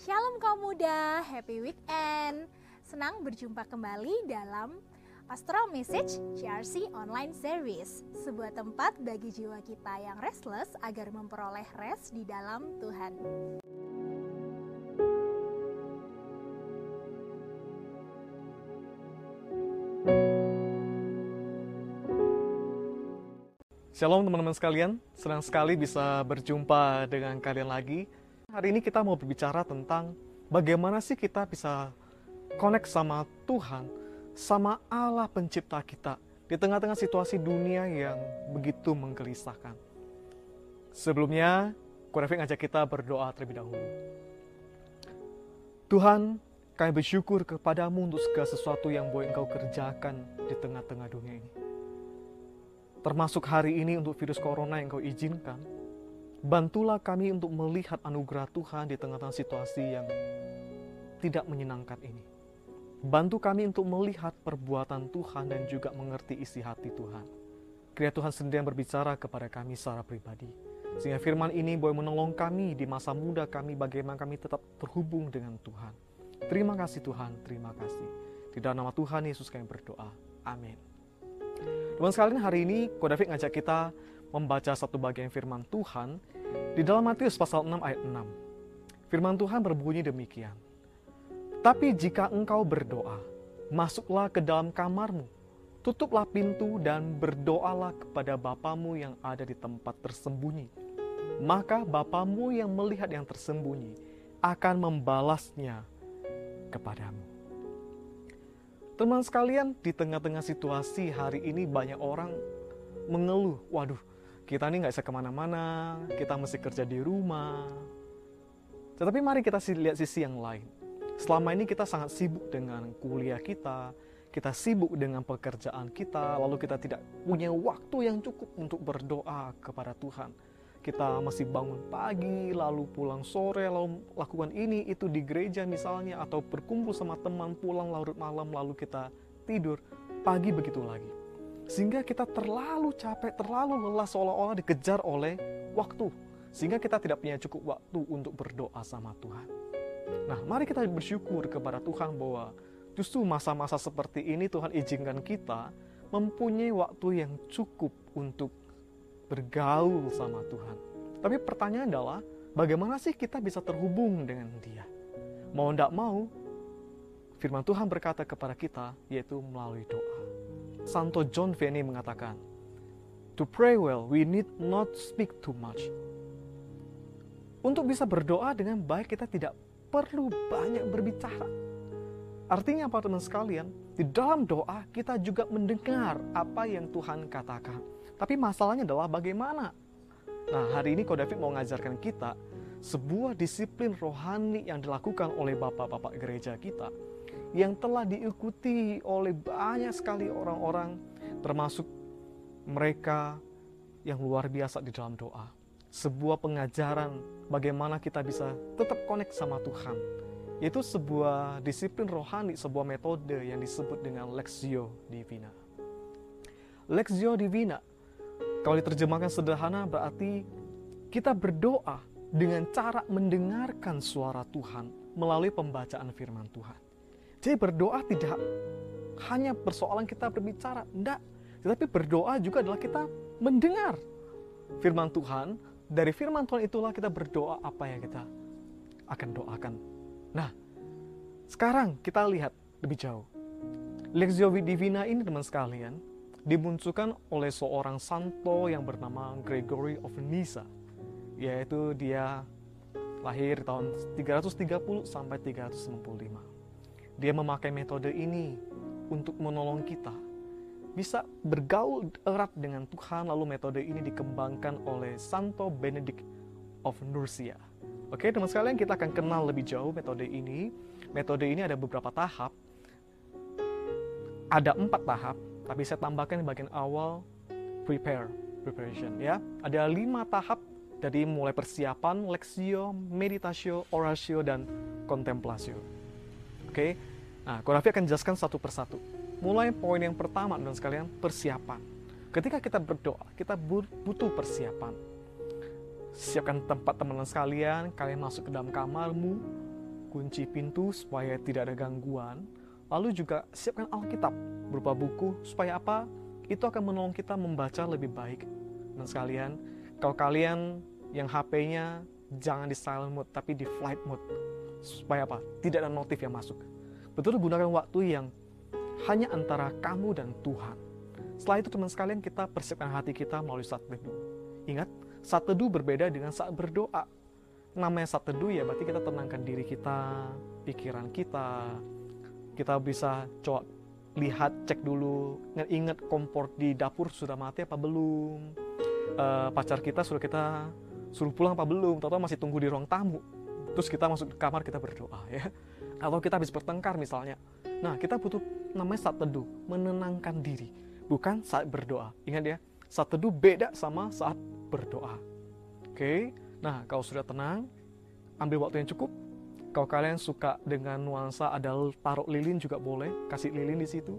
Shalom kaum muda, happy weekend. Senang berjumpa kembali dalam Pastoral Message GRC Online Series, sebuah tempat bagi jiwa kita yang restless agar memperoleh rest di dalam Tuhan. Shalom teman-teman sekalian, senang sekali bisa berjumpa dengan kalian lagi. Hari ini kita mau berbicara tentang bagaimana sih kita bisa connect sama Tuhan, sama Allah pencipta kita di tengah-tengah situasi dunia yang begitu menggelisahkan. Sebelumnya, Kurefik ngajak kita berdoa terlebih dahulu. Tuhan, kami bersyukur kepadamu untuk segala sesuatu yang boleh engkau kerjakan di tengah-tengah dunia ini termasuk hari ini untuk virus corona yang kau izinkan, bantulah kami untuk melihat anugerah Tuhan di tengah-tengah situasi yang tidak menyenangkan ini. Bantu kami untuk melihat perbuatan Tuhan dan juga mengerti isi hati Tuhan. Kiranya Tuhan sendiri yang berbicara kepada kami secara pribadi. Sehingga firman ini boleh menolong kami di masa muda kami bagaimana kami tetap terhubung dengan Tuhan. Terima kasih Tuhan, terima kasih. Di dalam nama Tuhan Yesus kami berdoa. Amin. Teman sekalian hari ini Kodavik ngajak kita membaca satu bagian firman Tuhan di dalam Matius pasal 6 ayat 6. Firman Tuhan berbunyi demikian. Tapi jika engkau berdoa, masuklah ke dalam kamarmu, tutuplah pintu dan berdoalah kepada Bapamu yang ada di tempat tersembunyi. Maka Bapamu yang melihat yang tersembunyi akan membalasnya kepadamu. Teman sekalian, di tengah-tengah situasi hari ini banyak orang mengeluh, waduh, kita ini nggak bisa ke mana-mana, kita mesti kerja di rumah. Tetapi mari kita lihat sisi yang lain. Selama ini kita sangat sibuk dengan kuliah kita, kita sibuk dengan pekerjaan kita, lalu kita tidak punya waktu yang cukup untuk berdoa kepada Tuhan kita masih bangun pagi, lalu pulang sore, lalu lakukan ini itu di gereja misalnya, atau berkumpul sama teman pulang larut malam, lalu kita tidur pagi begitu lagi. Sehingga kita terlalu capek, terlalu lelah seolah-olah dikejar oleh waktu. Sehingga kita tidak punya cukup waktu untuk berdoa sama Tuhan. Nah, mari kita bersyukur kepada Tuhan bahwa justru masa-masa seperti ini Tuhan izinkan kita mempunyai waktu yang cukup untuk bergaul sama Tuhan. Tapi pertanyaan adalah, bagaimana sih kita bisa terhubung dengan Dia? Mau tidak mau, firman Tuhan berkata kepada kita, yaitu melalui doa. Santo John Vianney mengatakan, To pray well, we need not speak too much. Untuk bisa berdoa dengan baik, kita tidak perlu banyak berbicara. Artinya apa teman sekalian? Di dalam doa kita juga mendengar apa yang Tuhan katakan tapi masalahnya adalah bagaimana. Nah, hari ini David mau ngajarkan kita sebuah disiplin rohani yang dilakukan oleh bapak-bapak gereja kita yang telah diikuti oleh banyak sekali orang-orang termasuk mereka yang luar biasa di dalam doa. Sebuah pengajaran bagaimana kita bisa tetap connect sama Tuhan. Itu sebuah disiplin rohani, sebuah metode yang disebut dengan Lexio Divina. Lexio Divina kalau diterjemahkan sederhana berarti kita berdoa dengan cara mendengarkan suara Tuhan melalui pembacaan firman Tuhan. Jadi berdoa tidak hanya persoalan kita berbicara, enggak. Tetapi berdoa juga adalah kita mendengar firman Tuhan. Dari firman Tuhan itulah kita berdoa apa yang kita akan doakan. Nah, sekarang kita lihat lebih jauh. Lexio Divina ini teman sekalian, dimunculkan oleh seorang santo yang bernama Gregory of Nyssa, yaitu dia lahir tahun 330 sampai 395. Dia memakai metode ini untuk menolong kita bisa bergaul erat dengan Tuhan lalu metode ini dikembangkan oleh Santo Benedict of Nursia. Oke, teman sekalian kita akan kenal lebih jauh metode ini. Metode ini ada beberapa tahap. Ada empat tahap tapi saya tambahkan di bagian awal prepare, preparation ya. Ada lima tahap dari mulai persiapan, lexio, meditatio, oratio, dan kontemplasio. Oke? Nah Korafi akan jelaskan satu persatu. Mulai poin yang pertama dan sekalian persiapan. Ketika kita berdoa, kita butuh persiapan. Siapkan tempat teman-teman sekalian, kalian masuk ke dalam kamarmu, kunci pintu supaya tidak ada gangguan. Lalu juga siapkan Alkitab berupa buku supaya apa? Itu akan menolong kita membaca lebih baik. Dan sekalian, kalau kalian yang HP-nya jangan di silent mode tapi di flight mode. Supaya apa? Tidak ada notif yang masuk. Betul gunakan waktu yang hanya antara kamu dan Tuhan. Setelah itu teman sekalian kita persiapkan hati kita melalui saat teduh. Ingat, saat teduh berbeda dengan saat berdoa. Namanya saat teduh ya berarti kita tenangkan diri kita, pikiran kita, kita bisa coba lihat cek dulu ingat kompor di dapur sudah mati apa belum uh, pacar kita sudah kita suruh pulang apa belum tahu masih tunggu di ruang tamu terus kita masuk ke kamar kita berdoa ya atau kita habis bertengkar misalnya nah kita butuh namanya saat teduh menenangkan diri bukan saat berdoa ingat ya saat teduh beda sama saat berdoa oke nah kalau sudah tenang ambil waktu yang cukup kalau kalian suka dengan nuansa ada taruh lilin juga boleh, kasih lilin di situ.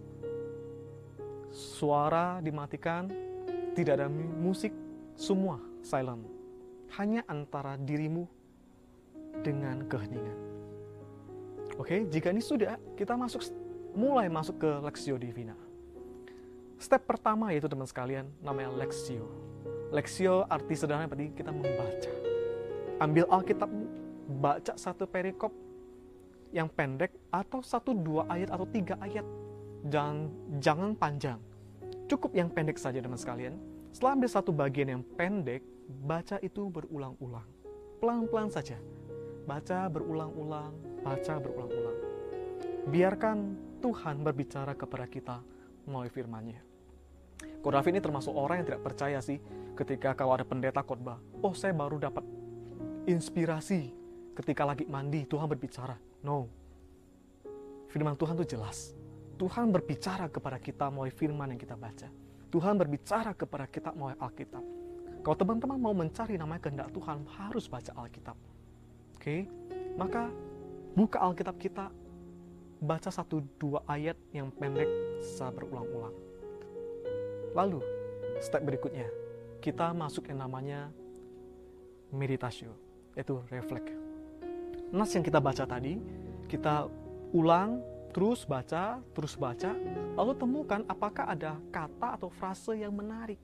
Suara dimatikan, tidak ada musik, semua silent. Hanya antara dirimu dengan keheningan. Oke, jika ini sudah, kita masuk mulai masuk ke Lexio Divina. Step pertama yaitu teman sekalian namanya Lexio. Lexio arti sederhana berarti kita membaca. Ambil Alkitabmu, baca satu perikop yang pendek atau satu dua ayat atau tiga ayat. Jangan, jangan panjang. Cukup yang pendek saja teman sekalian. Setelah ambil satu bagian yang pendek, baca itu berulang-ulang. Pelan-pelan saja. Baca berulang-ulang, baca berulang-ulang. Biarkan Tuhan berbicara kepada kita melalui firman-Nya. Kodafi ini termasuk orang yang tidak percaya sih ketika kalau ada pendeta khotbah. Oh saya baru dapat inspirasi ketika lagi mandi Tuhan berbicara. No. Firman Tuhan itu jelas. Tuhan berbicara kepada kita melalui firman yang kita baca. Tuhan berbicara kepada kita melalui Alkitab. Kalau teman-teman mau mencari namanya kehendak Tuhan, harus baca Alkitab. Oke? Okay? Maka buka Alkitab kita, baca satu dua ayat yang pendek secara berulang-ulang. Lalu, step berikutnya, kita masuk yang namanya meditasi, yaitu refleks nas yang kita baca tadi, kita ulang, terus baca, terus baca, lalu temukan apakah ada kata atau frase yang menarik.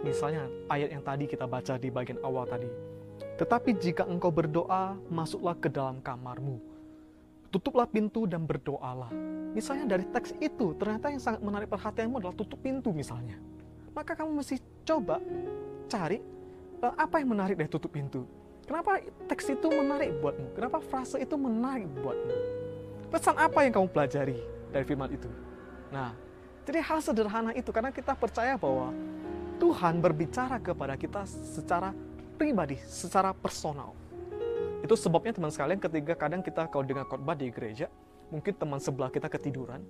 Misalnya ayat yang tadi kita baca di bagian awal tadi. Tetapi jika engkau berdoa, masuklah ke dalam kamarmu. Tutuplah pintu dan berdoalah. Misalnya dari teks itu, ternyata yang sangat menarik perhatianmu adalah tutup pintu misalnya. Maka kamu mesti coba cari eh, apa yang menarik dari tutup pintu Kenapa teks itu menarik buatmu? Kenapa frase itu menarik buatmu? Pesan apa yang kamu pelajari dari firman itu? Nah, jadi hal sederhana itu karena kita percaya bahwa Tuhan berbicara kepada kita secara pribadi, secara personal. Itu sebabnya teman sekalian ketika kadang kita kalau dengar khotbah di gereja, mungkin teman sebelah kita ketiduran,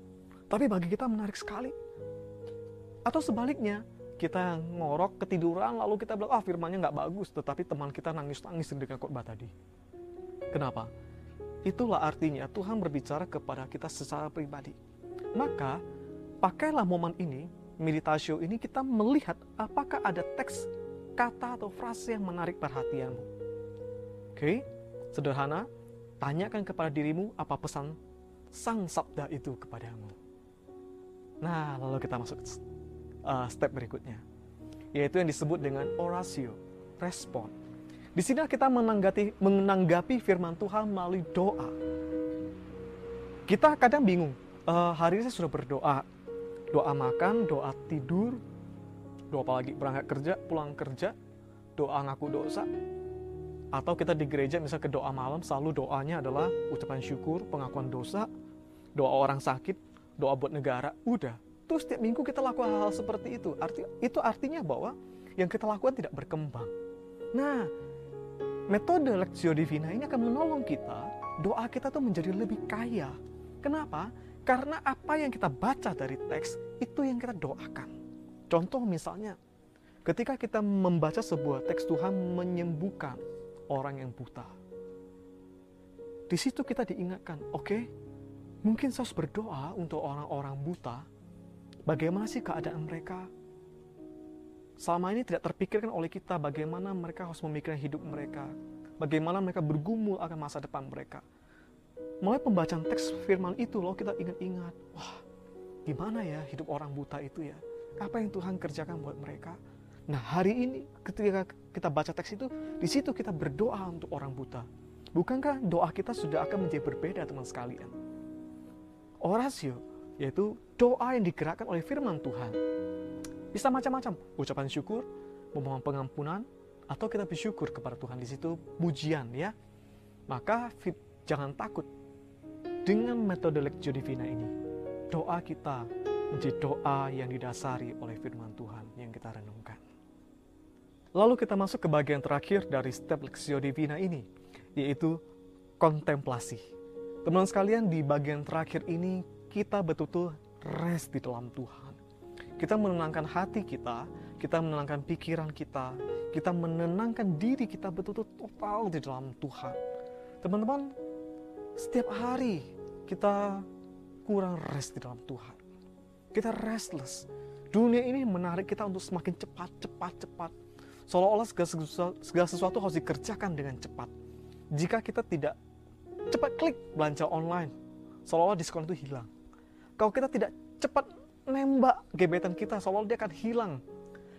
tapi bagi kita menarik sekali. Atau sebaliknya, kita ngorok ketiduran lalu kita bilang ah firmannya nggak bagus tetapi teman kita nangis nangis dengan khotbah tadi kenapa itulah artinya Tuhan berbicara kepada kita secara pribadi maka pakailah momen ini meditasi ini kita melihat apakah ada teks kata atau frase yang menarik perhatianmu oke sederhana tanyakan kepada dirimu apa pesan sang sabda itu kepadamu nah lalu kita masuk uh, step berikutnya, yaitu yang disebut dengan orasio, respon. Di sini kita menanggapi, menanggapi firman Tuhan melalui doa. Kita kadang bingung, uh, hari ini saya sudah berdoa, doa makan, doa tidur, doa apalagi berangkat kerja, pulang kerja, doa ngaku dosa, atau kita di gereja misalnya ke doa malam selalu doanya adalah ucapan syukur, pengakuan dosa, doa orang sakit, doa buat negara, udah Terus setiap minggu kita lakukan hal-hal seperti itu. Arti, itu artinya bahwa yang kita lakukan tidak berkembang. Nah, metode Lexio Divina ini akan menolong kita, doa kita tuh menjadi lebih kaya. Kenapa? Karena apa yang kita baca dari teks, itu yang kita doakan. Contoh misalnya, ketika kita membaca sebuah teks Tuhan menyembuhkan orang yang buta. Di situ kita diingatkan, oke, okay, mungkin saya harus berdoa untuk orang-orang buta, Bagaimana sih keadaan mereka? Selama ini tidak terpikirkan oleh kita bagaimana mereka harus memikirkan hidup mereka. Bagaimana mereka bergumul akan masa depan mereka. Mulai pembacaan teks firman itu loh kita ingat-ingat, wah gimana ya hidup orang buta itu ya? Apa yang Tuhan kerjakan buat mereka? Nah hari ini ketika kita baca teks itu, di situ kita berdoa untuk orang buta. Bukankah doa kita sudah akan menjadi berbeda teman sekalian? Orasio, yaitu doa yang digerakkan oleh firman Tuhan. Bisa macam-macam, ucapan syukur, memohon pengampunan, atau kita bersyukur kepada Tuhan di situ pujian ya. Maka jangan takut dengan metode Lectio Divina ini, doa kita menjadi doa yang didasari oleh firman Tuhan yang kita renungkan. Lalu kita masuk ke bagian terakhir dari step Lectio Divina ini, yaitu kontemplasi. Teman sekalian, di bagian terakhir ini kita betul-betul rest di dalam Tuhan. Kita menenangkan hati kita, kita menenangkan pikiran kita, kita menenangkan diri kita betul-betul total di dalam Tuhan. Teman-teman, setiap hari kita kurang rest di dalam Tuhan. Kita restless. Dunia ini menarik kita untuk semakin cepat, cepat, cepat. Seolah-olah segala, segala sesuatu harus dikerjakan dengan cepat. Jika kita tidak cepat klik belanja online, seolah-olah diskon itu hilang. Kalau kita tidak cepat nembak gebetan kita, seolah-olah dia akan hilang.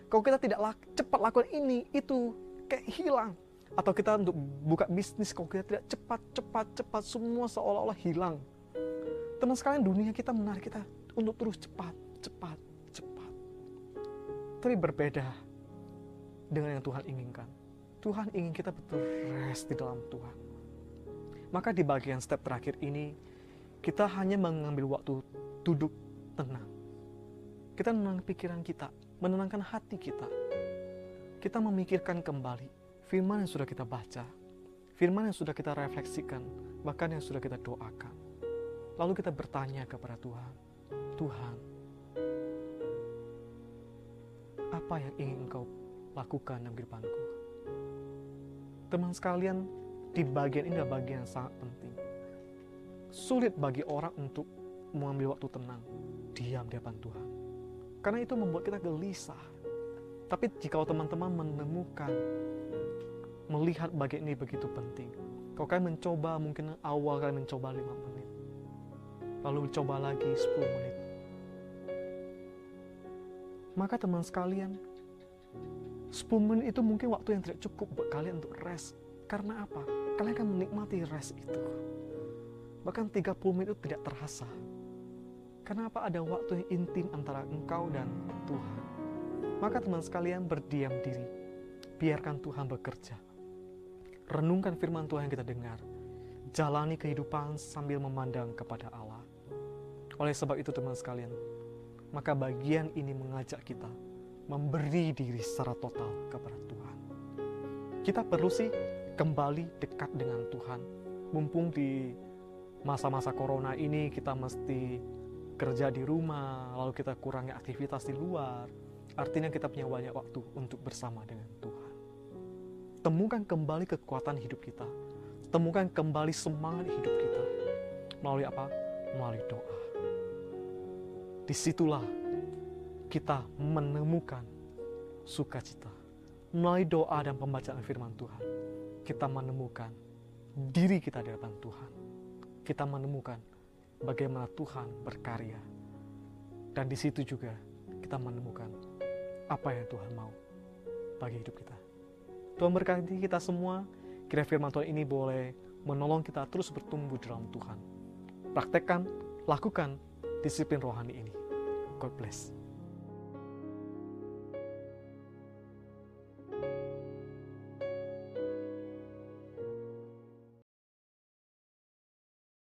Kalau kita tidak lak, cepat lakukan ini, itu, kayak hilang. Atau kita untuk buka bisnis, kalau kita tidak cepat, cepat, cepat, semua seolah-olah hilang Teman sekalian dunia kita menarik kita untuk terus cepat, cepat, cepat. Tapi berbeda dengan yang Tuhan inginkan. Tuhan ingin kita betul rest di dalam Tuhan. Maka di bagian step terakhir ini, kita hanya mengambil waktu duduk tenang. Kita menenangkan pikiran kita, menenangkan hati kita. Kita memikirkan kembali firman yang sudah kita baca, firman yang sudah kita refleksikan, bahkan yang sudah kita doakan. Lalu kita bertanya kepada Tuhan, Tuhan, apa yang ingin Engkau lakukan dalam kehidupanku? Teman sekalian, di bagian ini adalah bagian yang sangat penting. Sulit bagi orang untuk mengambil waktu tenang, diam di hadapan Tuhan. Karena itu membuat kita gelisah. Tapi jika teman-teman menemukan, melihat bagian ini begitu penting. Kalau kalian mencoba, mungkin awal kalian mencoba 5 menit lalu coba lagi 10 menit. Maka teman sekalian, 10 menit itu mungkin waktu yang tidak cukup buat kalian untuk rest. Karena apa? Kalian akan menikmati rest itu. Bahkan 30 menit itu tidak terasa. Karena apa? Ada waktu yang intim antara engkau dan Tuhan. Maka teman sekalian berdiam diri. Biarkan Tuhan bekerja. Renungkan firman Tuhan yang kita dengar jalani kehidupan sambil memandang kepada Allah. Oleh sebab itu teman sekalian, maka bagian ini mengajak kita memberi diri secara total kepada Tuhan. Kita perlu sih kembali dekat dengan Tuhan. Mumpung di masa-masa corona ini kita mesti kerja di rumah, lalu kita kurangi aktivitas di luar. Artinya kita punya banyak waktu untuk bersama dengan Tuhan. Temukan kembali kekuatan hidup kita. Temukan kembali semangat hidup kita. Melalui apa? Melalui doa di situlah kita menemukan sukacita. Melalui doa dan pembacaan firman Tuhan, kita menemukan diri kita di hadapan Tuhan. Kita menemukan bagaimana Tuhan berkarya. Dan di situ juga kita menemukan apa yang Tuhan mau bagi hidup kita. Tuhan berkati kita semua, kira firman Tuhan ini boleh menolong kita terus bertumbuh dalam Tuhan. Praktekkan, lakukan disiplin rohani ini. God bless.